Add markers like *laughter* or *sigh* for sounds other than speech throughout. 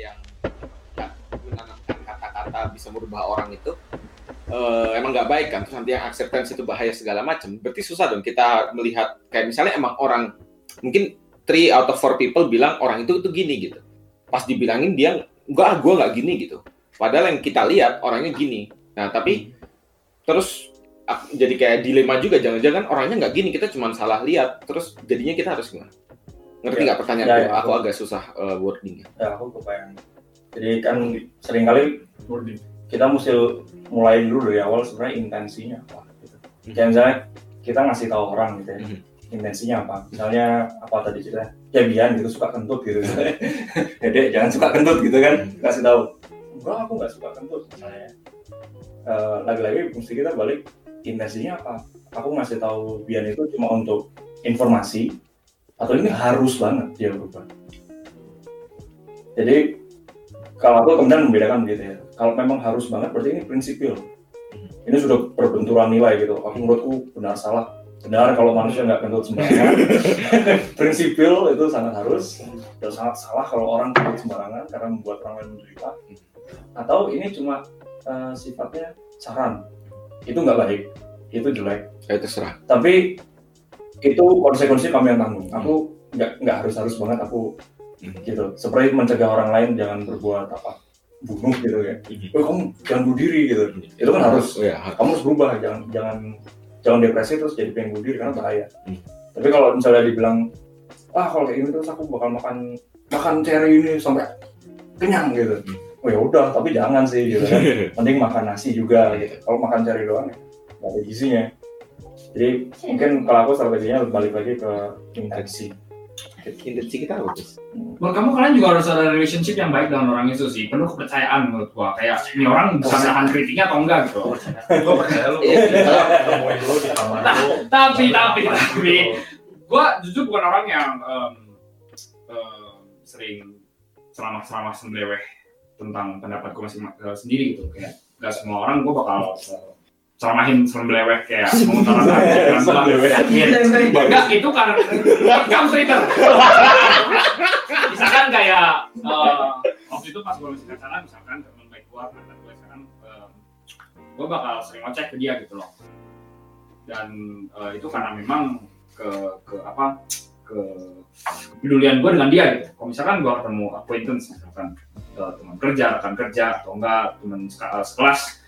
yang nggak menanamkan kata-kata bisa merubah orang itu uh, emang nggak baik kan? Terus nanti yang acceptance itu bahaya segala macam berarti susah dong kita melihat kayak misalnya emang orang mungkin three out of four people bilang orang itu itu gini gitu. Pas dibilangin dia enggak ah gue nggak gini gitu. Padahal yang kita lihat orangnya gini. Nah tapi terus ah, jadi kayak dilema juga. Jangan-jangan orangnya nggak gini kita cuma salah lihat. Terus jadinya kita harus gimana ngerti Ya. nggak pertanyaan Ya, gue? ya, aku aku- agak susah uh, wordingnya ya aku kebayang jadi kan sering kali kita mesti mulai dulu dari awal sebenarnya intensinya apa gitu. Kayak misalnya kita ngasih tahu orang gitu ya, Mhm. intensinya apa misalnya apa tadi cerita ya Bian gitu suka kentut gitu *laughs* ya dek jangan suka kentut gitu kan Hmm. kasih tahu enggak aku nggak suka kentut misalnya Eh, lagi-lagi mesti kita balik intensinya apa aku ngasih tahu Bian itu cuma untuk informasi atau ini harus banget dia berubah. Jadi kalau aku kemudian membedakan gitu ya. Kalau memang harus banget berarti ini prinsipil. Ini sudah perbenturan nilai gitu. Aku menurutku benar salah. Benar kalau manusia nggak kentut sembarangan. *laughs* Prinsipil itu sangat harus. Dan sangat salah kalau orang kentut sembarangan karena membuat orang lain menderita. Atau ini cuma eh, sifatnya saran. Itu nggak baik. Itu jelek. Kayak terserah. Tapi itu konsekuensi kami yang tanggung. Aku nggak nggak harus harus banget aku Hmm. gitu. Seperti mencegah orang lain jangan berbuat apa bunuh gitu ya. Hmm. oh, kamu jangan bunuh diri gitu. Itu kan harus. Oh, ya harus. kamu harus berubah jangan jangan jangan depresi terus jadi pengen bunuh diri karena bahaya. Hmm. tapi kalau misalnya dibilang ah kalau kayak gini terus aku bakal makan makan cherry ini sampai kenyang gitu. Hmm. oh ya udah tapi jangan sih gitu kan. *laughs* Mending makan nasi juga gitu. Kalau makan cherry doang ya nggak ada gizinya jadi mungkin kalau aku strateginya balik lagi ke intensi intensi kita apa Gus? Menurut kamu kalian juga harus ada relationship yang baik dengan orang itu sih, penuh kepercayaan menurut gua. Kayak ini orang bisa menahan kritiknya atau enggak gitu. Gue percaya lu. Iya. Ketemuin dulu di kamar lu. *laughs* Tapi tapi tapi gua jujur bukan orang yang sering ceramah-ceramah sembeleweh tentang pendapat gua masing eh, sendiri gitu. Kayak gak semua orang gua bakal ceramahin sembeleweh kayak *laughs* mengutarakan. Yakin. Enggak, itu karena kamu Twitter. misalkan kayak eh, waktu itu pas gue masih pacaran, misalkan teman baik gue, mantan gue sekarang, gue bakal sering ngecek ke dia gitu loh. Dan eh, itu karena memang ke ke apa ke kepedulian gue dengan dia gitu. Kalau misalkan gue ketemu acquaintance misalkan ke teman kerja, rekan kerja atau enggak teman eh, sekelas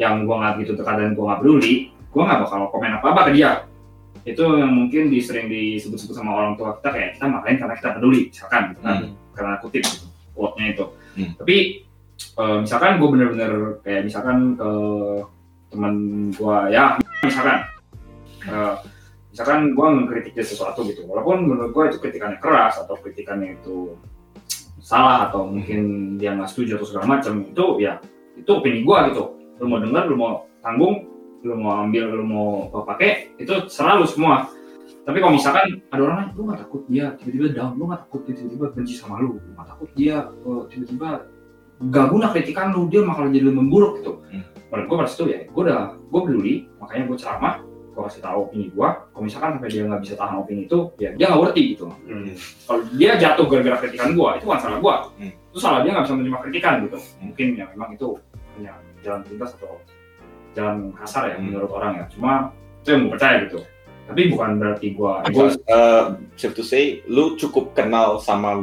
yang gue nggak gitu dekat dan gue nggak peduli, gue nggak bakal komen apa apa ke dia itu yang mungkin di, sering disebut-sebut sama orang tua kita kayak kita marahin karena kita peduli misalkan gitu kan Hmm. karena kutip gitu, quote-nya itu Hmm. tapi eh, misalkan gue bener-bener kayak misalkan ke teman gue ya misalkan eh, misalkan gue ngekritik dia sesuatu gitu walaupun menurut gue itu kritikannya keras atau kritikannya itu salah atau mungkin dia nggak setuju atau segala macam itu ya itu opini gue gitu lu mau dengar lu mau tanggung lu mau ambil lu mau pakai itu selalu semua. Tapi kalau misalkan ada orang lain lu gak takut dia tiba-tiba down lu gak takut dia tiba-tiba benci sama lu lu gak takut dia eh, tiba-tiba gak guna kritikan lu dia malah jadi lebih memburuk gitu. Hmm. menurut gue pada situ ya gue udah gue peduli makanya gue ceramah gue kasih tahu opini gue kalau misalkan sampai dia nggak bisa tahan opini itu ya dia nggak ngerti gitu. Kalau dia jatuh gara-gara kritikan gue itu bukan salah gue Hmm. itu salah dia nggak bisa menerima kritikan gitu. Hmm. mungkin ya memang itu hanya jalan pintas atau jalan kasar ya Hmm. menurut orang ya cuma itu yang gue percaya gitu tapi bukan berarti gue Gue uh, safe to say, lu cukup kenal sama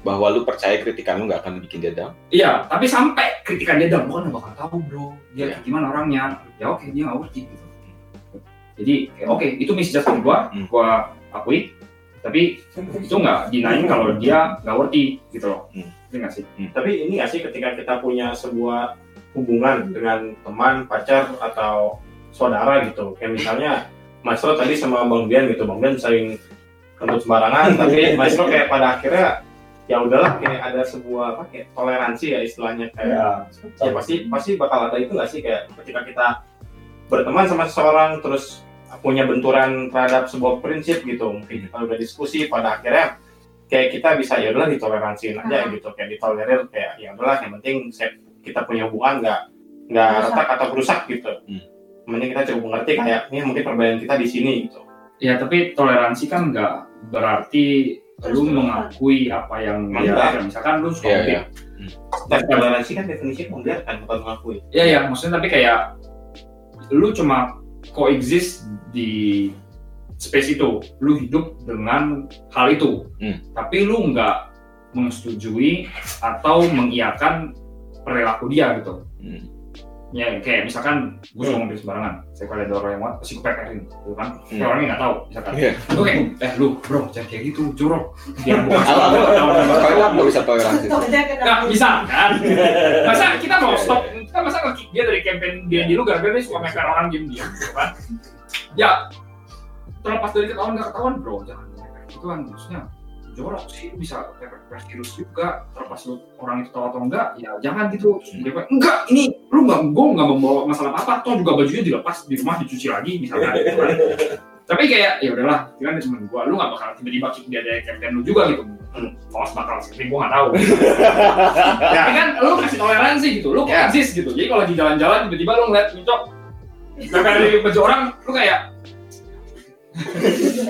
bahwa lu percaya kritikan lu nggak akan bikin dia down. iya tapi sampai kritikan dia down nggak bakal tahu bro dia Iya. gimana orangnya ya oke dia nggak ngerti gitu jadi oke itu misjudgment gue Hmm. gue akui tapi itu nggak dinain kalau dia nggak ngerti gitu loh Hmm. Nggak sih? Tapi ini nggak sih ketika kita punya sebuah hubungan dengan teman, pacar atau saudara gitu. Kayak misalnya Maestro tadi sama Bang Bian gitu, Bang Bian sering kentut sembarangan, *laughs* tapi Maestro kayak pada akhirnya ya udahlah kayak ada sebuah apa kayak toleransi ya istilahnya. Kayak ya ya pasti pasti bakal ada itu nggak sih? Kayak ketika kita berteman sama seseorang terus punya benturan terhadap sebuah prinsip gitu. Mungkin kita udah diskusi pada akhirnya kayak kita bisa ya udahlah ditoleransiin aja gitu. Kayak ditolerir kayak ya udahlah yang penting kita punya hubungan nggak nggak retak atau rusak gitu. Hmm. Penting kita cukup mengerti kayak ini mungkin perbedaan kita di sini gitu. Ya tapi toleransi kan nggak berarti lu mengakui apa yang dia misalkan lu suka ngopi iya. Dan toleransi kan definisinya membiarkan bukan mengakui. Iya ya, maksudnya tapi kayak lu cuma coexist di space itu, lu hidup dengan hal itu, Hmm. tapi lu nggak menyetujui atau mengiyakan perilaku dia gitu. Hmm. Ya kayak misalkan gue suka ngopi sembarangan, saya kalau ada orang yang mau pasti gue peperin, gitu kan? Hmm. Kayak orangnya nggak tahu, misalkan. Iya. Gue kayak, eh lu bro jangan kayak gitu, jorok. Biar gue kasih Kalau gua. aku bisa toleransi. Nggak bisa kan? *laughs* Masa kita mau stop, kita masa nge-kick dia dari campaign dia di lu gara-gara dia suka orang diem-diem gitu kan? Ya, terlepas dari ketahuan nggak ketahuan bro, jangan itu kan. Maksudnya jorok sih. Bisa meper virus juga. Terlepas lu orang itu tahu atau enggak ya jangan gitu. Terus enggak ini lu nggak gue nggak membawa masalah apa toh juga bajunya dilepas di rumah dicuci lagi misalnya. Gitu kan. tapi kayak ya udahlah kan temen gue lu nggak bakal tiba-tiba dia dari campaign lu juga gitu. Hmm. Malas bakal sih, gue nggak tahu. Ya, *laughs* tapi kan lu kasih toleransi gitu, lu Ya. eksis gitu. Jadi kalau lagi jalan-jalan tiba-tiba lu ngeliat nempel di baju orang, lu kayak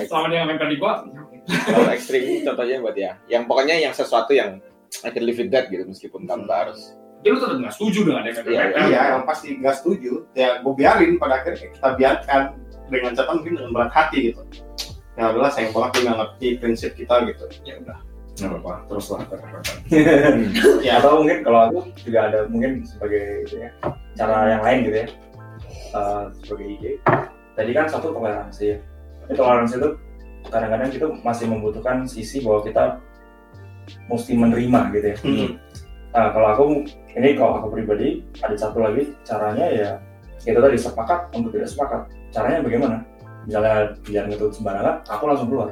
selama dia nempel di gua, Kalau ekstrim contohnya buat ya. Yang pokoknya yang sesuatu yang I can live with that gitu meskipun tanpa harus. ya lu tetap nggak setuju dengan dia nempel Iya, nempel. iya, yang pasti nggak setuju. Ya, gue biarin pada akhirnya kita biarkan dengan catatan mungkin dengan berat hati gitu. Ya adalah sayang banget dia nggak ngerti prinsip kita gitu. Ya udah, nggak apa-apa, teruslah kata-kata. Ya, atau mungkin kalau aku juga ada mungkin sebagai ya cara yang lain gitu ya Eh, sebagai ide tadi kan satu toleransi ya tapi toleransi itu kadang-kadang kita masih membutuhkan sisi bahwa kita mesti menerima gitu ya Hmm. nah kalau aku ini kalau aku pribadi ada satu lagi caranya ya itu tadi sepakat untuk tidak sepakat caranya bagaimana misalnya biar ngetut sembarangan aku langsung keluar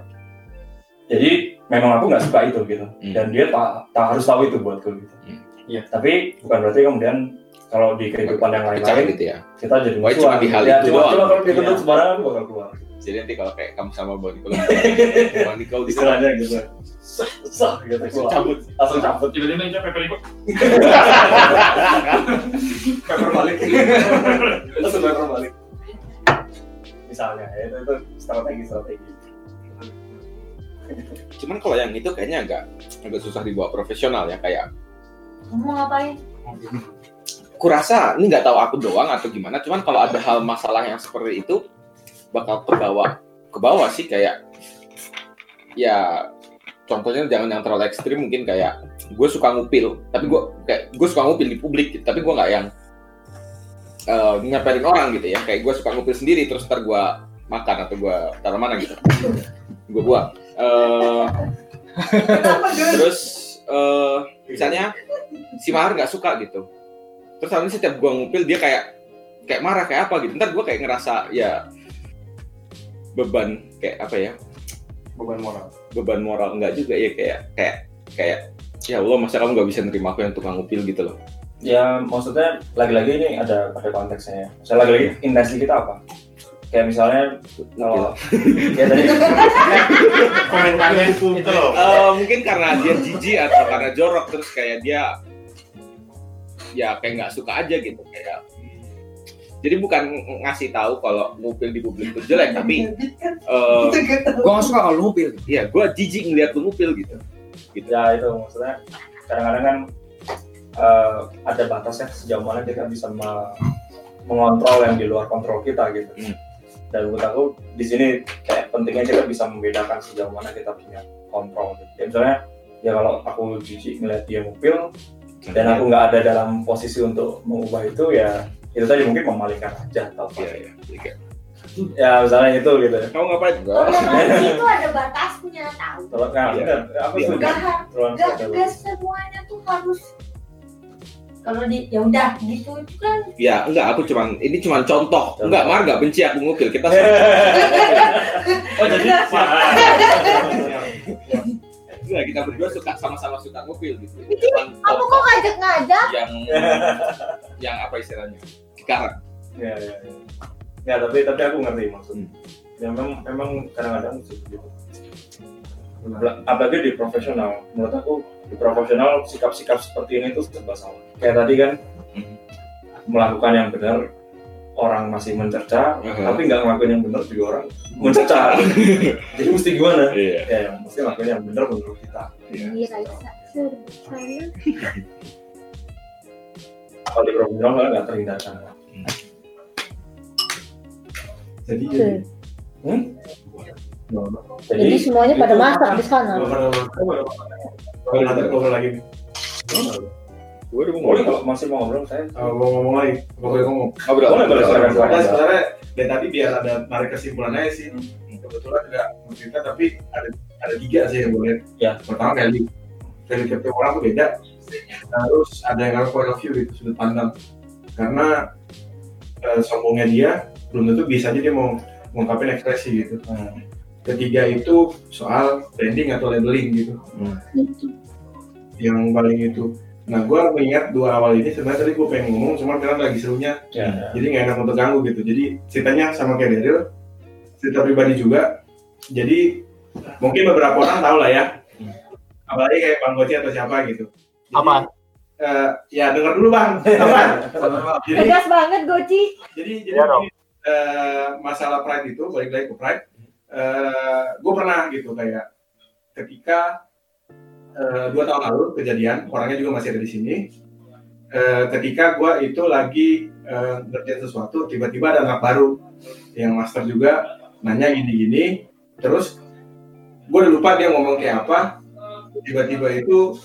jadi memang aku nggak suka itu gitu Hmm. dan dia tak, tak harus tahu itu buatku gitu Hmm. Iya. tapi bukan berarti kemudian kalau di kehidupan yang lain-lain gitu ya. kita jadi Wah, musuhan. cuma di hal ya, itu cuma, doang. cuma kalau dia ketut Iya. sembarangan aku bakal keluar Jadi nanti kalau kayak kamu sama Bang Niko, Bang Niko di istilahnya gitu. Sah sah gitu. Cabut. langsung cabut. Tiba-tiba pepel di gua, paper balik. Langsung paper balik. Misalnya ya, itu, itu strategi strategi. Cuman kalau yang itu kayaknya agak agak susah dibawa profesional ya kayak Kamu mau ngapain? kurasa ini nggak tahu aku doang atau gimana. Cuman kalau ada hal masalah yang seperti itu bakal ke bawah. Ke bawah sih kayak ya contohnya jangan yang terlalu ekstrim mungkin kayak gue suka ngupil tapi gue kayak gue suka ngupil di publik gitu, tapi gue nggak yang eh nyamperin orang gitu ya. Kayak gue suka ngupil sendiri terus ntar gue makan atau gue taruh mana gitu. Gue buang. Eh, terus eh misalnya si Mahar nggak suka gitu. Terus habis setiap gua ngupil dia kayak kayak marah kayak apa gitu. Ntar gua kayak ngerasa ya beban kayak apa ya? Beban moral. beban moral enggak juga ya kayak kayak kayak ya Allah masa kamu nggak bisa nerima aku yang tukang ngupil gitu loh. Ya maksudnya lagi-lagi ini ada pada konteksnya ya. Misalnya lagi-lagi intensi kita apa? Kayak misalnya kalau ya tadi. *laughs* Komentarnya itu. loh. Eh, mungkin karena dia jijik atau karena jorok terus kayak dia ya kayak nggak suka aja gitu kayak jadi bukan ng- ngasih tahu kalau ngupil di publik itu jelek *laughs* tapi eh gua nggak suka kalau ngupil. ya gue jijik ngeliat lu ngupil gitu ya itu maksudnya kadang-kadang kan eh, ada batasnya sejauh mana kita bisa me- mengontrol yang di luar kontrol kita gitu Hmm. dan menurut aku di sini kayak pentingnya kita bisa membedakan sejauh mana kita punya kontrol gitu. ya misalnya ya kalau aku jijik ngeliat dia ngupil dan aku nggak ada dalam posisi untuk mengubah itu ya itu tadi mungkin memalingkan aja atau apa Iya, iya. Kayak, ya misalnya itu gitu ya Kamu ngapain? Enggak. Itu ada batasnya tahu. kalau nah, Iya. benar. aku Iya. setuju Gak, Toleransi gak, ada gak semuanya tuh harus kalau di ya udah gitu itu kan Ya, enggak, aku cuman ini cuman contoh. Enggak, Mar enggak benci aku ngupil. Kita *laughs* oh jadi enggak, kita berdua suka sama-sama suka ngupil gitu. Cuman kamu kok contoh ngajak-ngajak yang yang apa istilahnya? Sekarang. ya, ya, ya. ya tapi tapi aku ngerti maksudnya Hmm. ya memang memang kadang-kadang seperti itu Bela- apalagi di profesional menurut aku di profesional sikap-sikap seperti ini tuh serba salah kayak tadi kan Hmm. melakukan yang benar orang masih mencerca Uh-huh. tapi nggak ngelakuin yang benar juga orang mencerca *laughs* jadi mesti gimana Iya. ya yang mesti ngelakuin yang benar menurut kita Iya, Raisa. Serba salah. kalau di profesional nggak terhindarkan Jadi Tuh. hmm? Jadi jadi semuanya pada masak di sana. Ngobrol ngobrol lagi. Gue udah boleh kalau masih mau ngobrol saya Oh, mau ngomong lagi. Boleh ngomong. Ngobrol. Boleh, boleh, silakan. sebenarnya dari tadi biar ada narik kesimpulan aja sih. Kebetulan nggak cerita tapi ada ada tiga sih yang boleh. Ya. Pertama value. Value tiap orang tuh beda. Terus ada yang harus point of view gitu sudut pandang. Karena eh, sombongnya dia belum tentu bisa aja dia mau ngungkapin ekspresi gitu. Hmm. Ketiga itu soal branding atau labeling gitu. Yang paling itu. Nah, gue mengingat dua awal ini sebenarnya tadi gue pengen ngomong, cuma karena lagi serunya ya jadi nggak enak untuk ganggu gitu jadi ceritanya sama kayak Daryl cerita pribadi juga jadi mungkin beberapa orang tahu lah ya apalagi kayak Bang Goci atau siapa gitu Jadi, Apa? eh, ya dengar dulu bang *laughs* Tegas banget Goci. jadi jadi dong. Eh, masalah pride itu balik lagi ke pride. Eh gue pernah gitu kayak ketika eh, dua tahun lalu kejadian orangnya juga masih ada di sini. Eh, ketika gue itu lagi ngerjain sesuatu tiba-tiba ada anak baru yang master juga nanya gini-gini. Terus gue udah lupa dia ngomong kayak apa. Tiba-tiba itu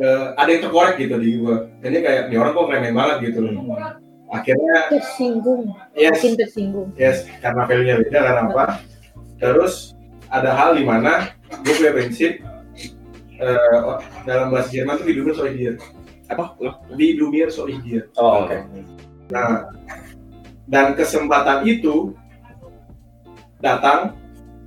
eh, ada yang terkorek gitu di gue ini kayak ini orang kok remeh banget gitu loh akhirnya Tersinggung. yes Makin tersinggung. Yes, karena value-nya beda karena apa? Terus ada hal di mana gue punya prinsip eh, dalam bahasa Jerman itu Widumir so hier. Apa? Lo? Widumir so hier. oh oke Nah, dan kesempatan itu datang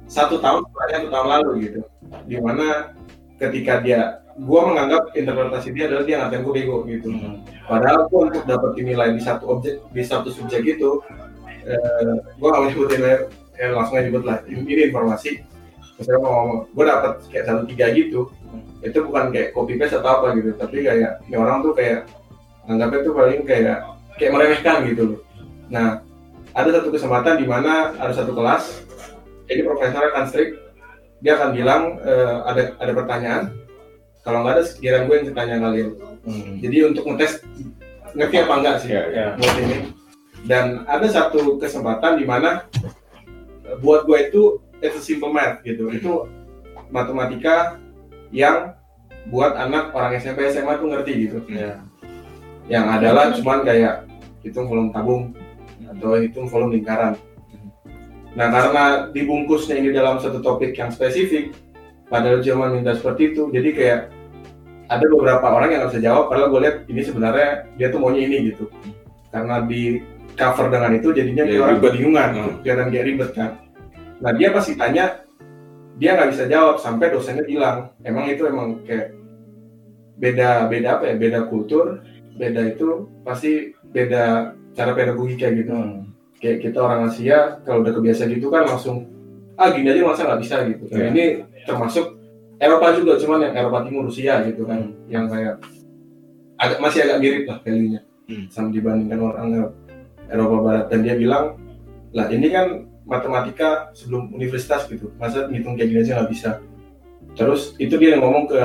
satu tahun setelah satu tahun lalu gitu. Di mana ketika dia, gue menganggap interpretasi dia adalah dia ngatain gue bego gitu. Hmm. Padahal gue untuk dapetin nilai di satu objek, di satu subjek itu, eh, gue gak mau nyebutin nilai, eh, langsung aja nyebut lah. Ini, informasi. Misalnya mau ngomong, gue dapet kayak satu tiga gitu. Itu bukan kayak copy paste atau apa gitu, tapi kayak ini orang tuh kayak anggapnya tuh paling kayak kayak meremehkan gitu loh. Nah, ada satu kesempatan di mana ada satu kelas, ini profesor akan strict, dia akan bilang eh, ada ada pertanyaan, kalau nggak ada sekiranya gue yang tanya kalian. Hmm. Jadi untuk ngetes ngerti apa enggak sih Iya, ya buat ini. Dan ada satu kesempatan di mana eh, buat gue itu it's a simple math gitu. Itu matematika yang buat anak orang SMP SMA tuh ngerti gitu. ya Yang adalah cuman kayak hitung volume tabung atau hitung volume lingkaran. Nah karena dibungkusnya ini dalam satu topik yang spesifik, padahal cuma minta seperti itu, jadi kayak ada beberapa orang yang nggak bisa jawab, padahal gue lihat ini sebenarnya dia tuh maunya ini gitu. Karena di cover dengan itu jadinya Ya, dia orang kebingungan, Hmm. kelihatan dia ribet kan. Nah dia pasti tanya, dia nggak bisa jawab sampai dosennya bilang, emang itu emang kayak beda beda apa ya, beda kultur, beda itu pasti beda cara pedagogika gitu Hmm. kayak kita orang Asia kalau udah kebiasa gitu kan langsung ah gini aja masa nggak bisa gitu Nah, Iya. ini termasuk Eropa juga cuman yang Eropa Timur Rusia gitu kan yang kayak agak masih agak mirip lah value-nya Hmm. sama dibandingkan orang Eropa Barat dan dia bilang lah ini kan matematika sebelum universitas gitu masa ngitung kayak gini aja nggak bisa terus itu dia yang ngomong ke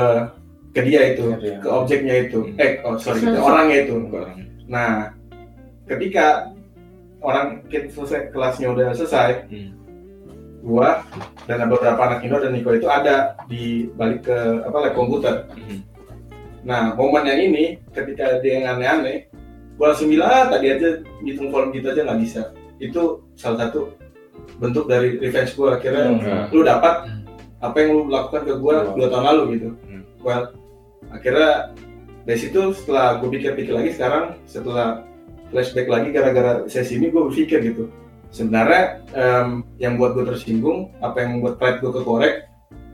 ke dia itu Ke dia. ke objeknya itu Hmm. eh oh sorry ke orangnya itu. Nah, ketika orang kita selesai kelasnya udah selesai, Hmm. Gua dan beberapa anak Indo dan Niko itu ada di balik ke apa lab komputer. Hmm. Nah, momen yang ini ketika dia yang aneh-aneh, gua langsung bilang ah, tadi aja ngitung volume gitu aja nggak bisa. Itu salah satu bentuk dari revenge gua akhirnya Hmm. lu dapat apa yang lu lakukan ke gua dua tahun lalu gitu. Hmm. Well, akhirnya dari situ setelah gue pikir-pikir lagi sekarang setelah flashback lagi gara-gara sesi ini gue berpikir gitu sebenarnya em, yang buat gue tersinggung apa yang membuat pride gue kekorek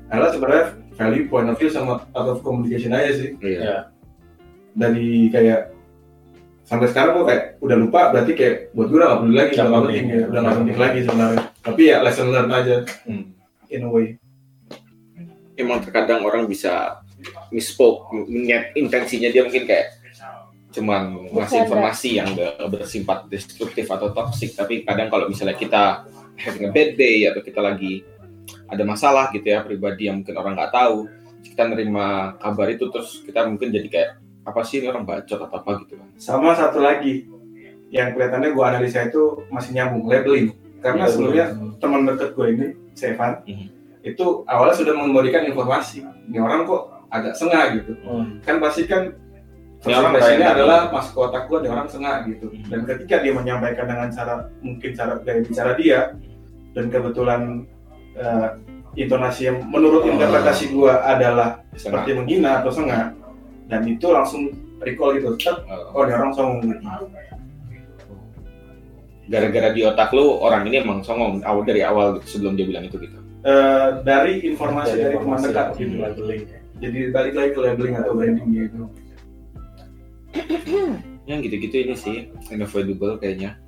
adalah sebenarnya value point of view sama out of communication aja sih Iya. Ya. dari kayak sampai sekarang gue kayak udah lupa berarti kayak buat gue udah gak peduli lagi gak penting. penting ya udah gak penting lagi sebenarnya tapi ya lesson learned aja Hmm. in a way Emang terkadang orang bisa misspoke, niat intensinya dia mungkin kayak cuman ngasih informasi yang gak bersifat destruktif atau toksik tapi kadang kalau misalnya kita having a bad day atau kita lagi ada masalah gitu ya pribadi yang mungkin orang nggak tahu kita nerima kabar itu terus kita mungkin jadi kayak apa sih ini orang bacot atau apa gitu kan Sama satu lagi yang kelihatannya gue analisa itu masih nyambung labeling. Karena sebelumnya teman dekat gue ini, Sevan, Mhm. itu awalnya sudah memberikan informasi. Ini orang kok agak sengah gitu. Hmm. Kan pasti kan Ini orang adalah masuk ke otak gue, orang sengah gitu. Mhm. Dan ketika dia menyampaikan dengan cara mungkin cara gaya bicara dia, dan kebetulan eh, intonasi yang menurut interpretasi gue adalah Setengah. seperti menghina atau sengah, dan itu langsung recall gitu. Tet, Uh, Oh, ini orang songong gitu. gara-gara di otak lu orang ini emang songong awal dari awal gitu, sebelum dia bilang itu gitu Eh, dari informasi dari, teman informasi dekat gitu. labeling ya. Jadi balik lagi ke labeling atau branding gitu. Yang gitu-gitu ini sih unavoidable kayaknya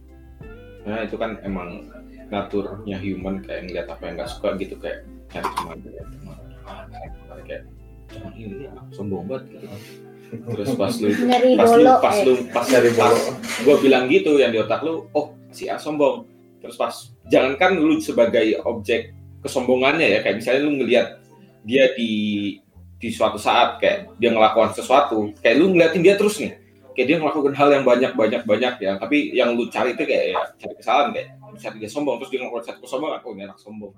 nah itu kan emang naturnya human kayak ngeliat apa yang nggak suka gitu kayak cari teman kayak teman kayak "Jangan ini ah, sombong banget gitu. terus pas lu *laughs* Nyari pas lu pas eh. lu pas Nyari pas gue bilang gitu yang di otak lu oh si A sombong terus pas jangankan lu sebagai objek kesombongannya ya kayak misalnya lu ngelihat dia di di suatu saat kayak dia ngelakukan sesuatu kayak lu ngeliatin dia terus nih. Kayak dia melakukan hal yang banyak banyak banyak ya. Tapi yang lu cari itu kayak ya cari kesalahan kayak cari dia sombong terus dia ngelakukan satu kesombongan oh ini anak sombong